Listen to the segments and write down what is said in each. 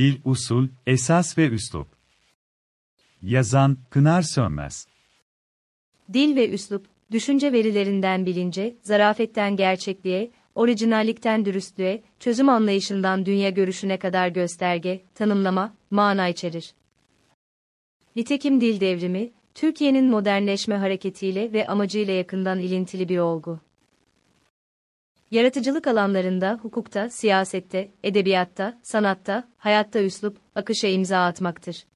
Dil, usul, esas ve üslup. Yazan, Kınar Sönmez. Dil ve üslup, düşünce verilerinden bilince, zarafetten gerçekliğe, orijinallikten dürüstlüğe, çözüm anlayışından dünya görüşüne kadar gösterge, tanımlama, mana içerir. Nitekim dil devrimi, Türkiye'nin modernleşme hareketiyle ve amacıyla yakından ilintili bir olgu. Yaratıcılık alanlarında, hukukta, siyasette, edebiyatta, sanatta, hayatta üslup, akışa imza atmaktır.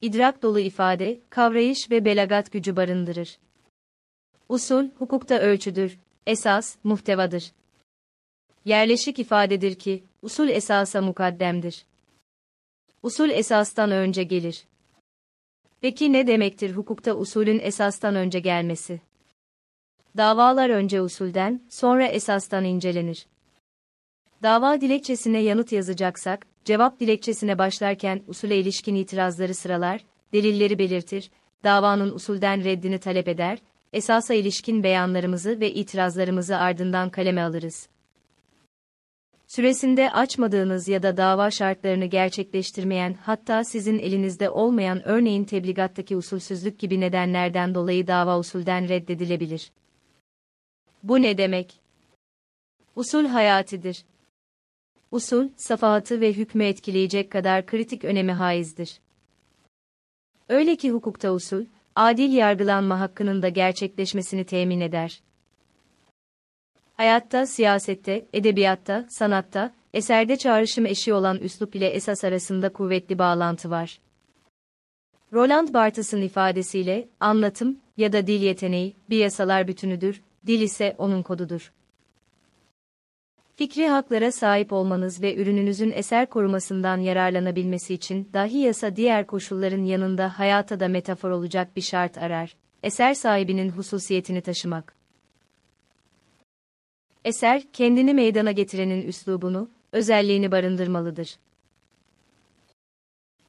İdrak dolu ifade, kavrayış ve belagat gücü barındırır. Usul, hukukta ölçüdür, esas, muhtevadır. Yerleşik ifadedir ki, usul esasa mukaddemdir. Usul esastan önce gelir. Peki ne demektir hukukta usulün esastan önce gelmesi? Davalar önce usulden, sonra esastan incelenir. Dava dilekçesine yanıt yazacaksak, cevap dilekçesine başlarken usule ilişkin itirazları sıralar, delilleri belirtir, davanın usulden reddini talep eder, esasa ilişkin beyanlarımızı ve itirazlarımızı ardından kaleme alırız. Süresinde açmadığınız ya da dava şartlarını gerçekleştirmeyen, hatta sizin elinizde olmayan örneğin tebligattaki usulsüzlük gibi nedenlerden dolayı dava usulden reddedilebilir. Bu ne demek? Usul hayatidir. Usul, safahatı ve hükmü etkileyecek kadar kritik önemi haizdir. Öyle ki hukukta usul, adil yargılanma hakkının da gerçekleşmesini temin eder. Hayatta, siyasette, edebiyatta, sanatta, eserde çağrışım eşi olan üslup ile esas arasında kuvvetli bağlantı var. Roland Barthes'ın ifadesiyle, anlatım ya da dil yeteneği, bir yasalar bütünüdür, dil ise onun kodudur. Fikri haklara sahip olmanız ve ürününüzün eser korumasından yararlanabilmesi için dahi yasa diğer koşulların yanında hayata da metafor olacak bir şart arar. Eser sahibinin hususiyetini taşımak. Eser, kendini meydana getirenin üslubunu, özelliğini barındırmalıdır.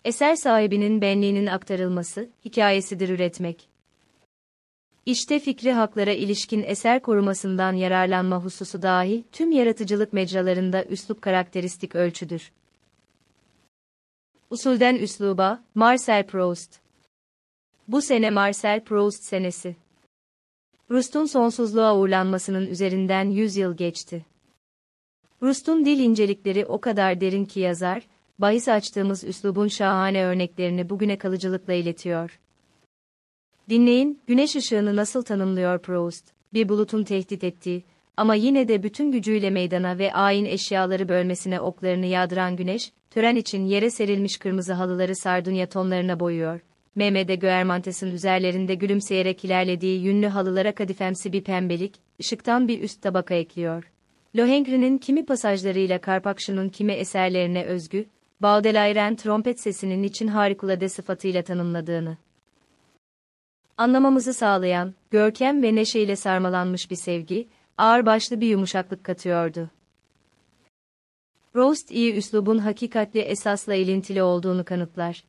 Eser sahibinin benliğinin aktarılması, hikayesidir üretmek. İşte fikri haklara ilişkin eser korumasından yararlanma hususu dahi tüm yaratıcılık mecralarında üslup karakteristik ölçüdür. Usulden üsluba, Marcel Proust. Bu sene Marcel Proust senesi. Proust'un sonsuzluğa uğurlanmasının üzerinden 100 yıl geçti. Proust'un dil incelikleri o kadar derin ki yazar, bahis açtığımız üslubun şahane örneklerini bugüne kalıcılıkla iletiyor. Dinleyin, güneş ışığını nasıl tanımlıyor Proust? Bir bulutun tehdit ettiği ama yine de bütün gücüyle meydana ve ayin eşyaları bölmesine oklarını yağdıran güneş, tören için yere serilmiş kırmızı halıları sardunya tonlarına boyuyor. Mehmet Guermantes'in üzerlerinde gülümseyerek ilerlediği yünlü halılara kadifemsi bir pembelik, ışıktan bir üst tabaka ekliyor. Lohengrin'in kimi pasajlarıyla Karpakşı'nın kimi eserlerine özgü, Baudelaire'in trompet sesinin için harikulade sıfatıyla tanımladığını anlamamızı sağlayan, görkem ve neşeyle sarmalanmış bir sevgi, ağırbaşlı bir yumuşaklık katıyordu. Roast iyi üslubun hakikatli esasla ilintili olduğunu kanıtlar.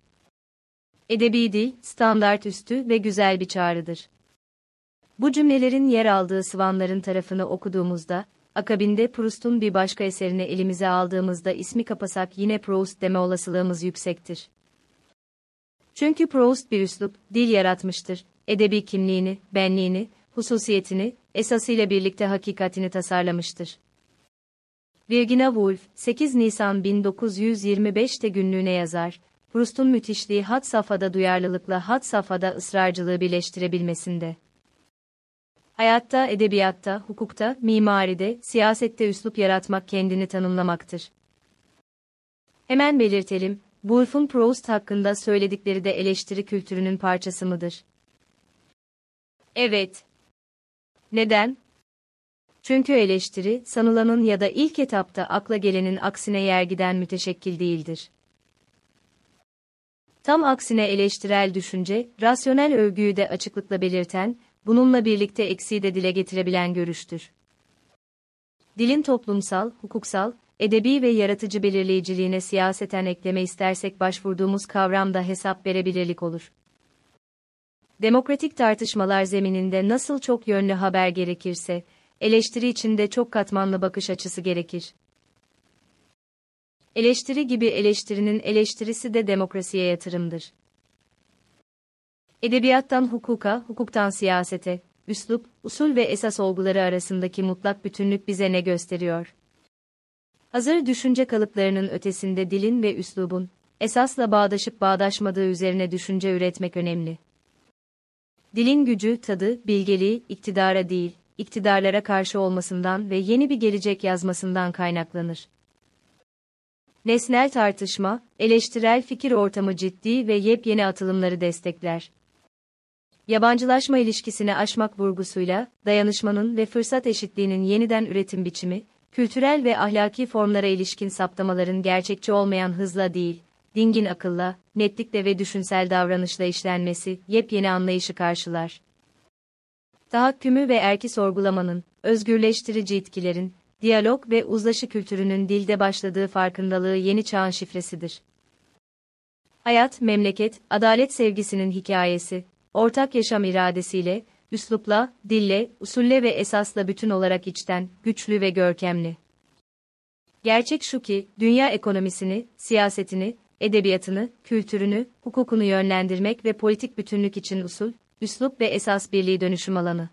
Edebi dil, standart üstü ve güzel bir çağrıdır. Bu cümlelerin yer aldığı sıvanların tarafını okuduğumuzda, akabinde Proust'un bir başka eserini elimize aldığımızda ismi kapasak yine Proust deme olasılığımız yüksektir. Çünkü Proust bir üslup, dil yaratmıştır, edebi kimliğini, benliğini, hususiyetini, esasıyla birlikte hakikatini tasarlamıştır. Virginia Woolf, 8 Nisan 1925'te günlüğüne yazar, Proust'un müthişliği had safhada duyarlılıkla had safhada ısrarcılığı birleştirebilmesinde. Hayatta, edebiyatta, hukukta, mimaride, siyasette üslup yaratmak kendini tanımlamaktır. Hemen belirtelim, Woolf'un Proust hakkında söyledikleri de eleştiri kültürünün parçası mıdır? Evet. Neden? Çünkü eleştiri, sanılanın ya da ilk etapta akla gelenin aksine yergiden müteşekkil değildir. Tam aksine eleştirel düşünce, rasyonel övgüyü de açıklıkla belirten, bununla birlikte eksiği de dile getirebilen görüştür. Dilin toplumsal, hukuksal, edebi ve yaratıcı belirleyiciliğine siyaseten ekleme istersek başvurduğumuz kavram da hesap verebilirlik olur demokratik tartışmalar zemininde nasıl çok yönlü haber gerekirse, eleştiri içinde çok katmanlı bakış açısı gerekir. Eleştiri gibi eleştirinin eleştirisi de demokrasiye yatırımdır. Edebiyattan hukuka, hukuktan siyasete, üslup, usul ve esas olguları arasındaki mutlak bütünlük bize ne gösteriyor? Hazır düşünce kalıplarının ötesinde dilin ve üslubun, esasla bağdaşıp bağdaşmadığı üzerine düşünce üretmek önemli. Dilin gücü, tadı, bilgeliği, iktidara değil, iktidarlara karşı olmasından ve yeni bir gelecek yazmasından kaynaklanır. Nesnel tartışma, eleştirel fikir ortamı ciddi ve yepyeni atılımları destekler. Yabancılaşma ilişkisini aşmak vurgusuyla, dayanışmanın ve fırsat eşitliğinin yeniden üretim biçimi, kültürel ve ahlaki formlara ilişkin saptamaların gerçekçi olmayan hızla değil, dingin akılla, netlikle ve düşünsel davranışla işlenmesi, yepyeni anlayışı karşılar. Tahakkümü ve erki sorgulamanın, özgürleştirici itkilerin, diyalog ve uzlaşı kültürünün dilde başladığı farkındalığı yeni çağın şifresidir. Hayat, memleket, adalet sevgisinin hikayesi, ortak yaşam iradesiyle, üslupla, dille, usulle ve esasla bütün olarak içten, güçlü ve görkemli. Gerçek şu ki, dünya ekonomisini, siyasetini, edebiyatını, kültürünü, hukukunu yönlendirmek ve politik bütünlük için usul, üslup ve esas birliği dönüşüm alanı.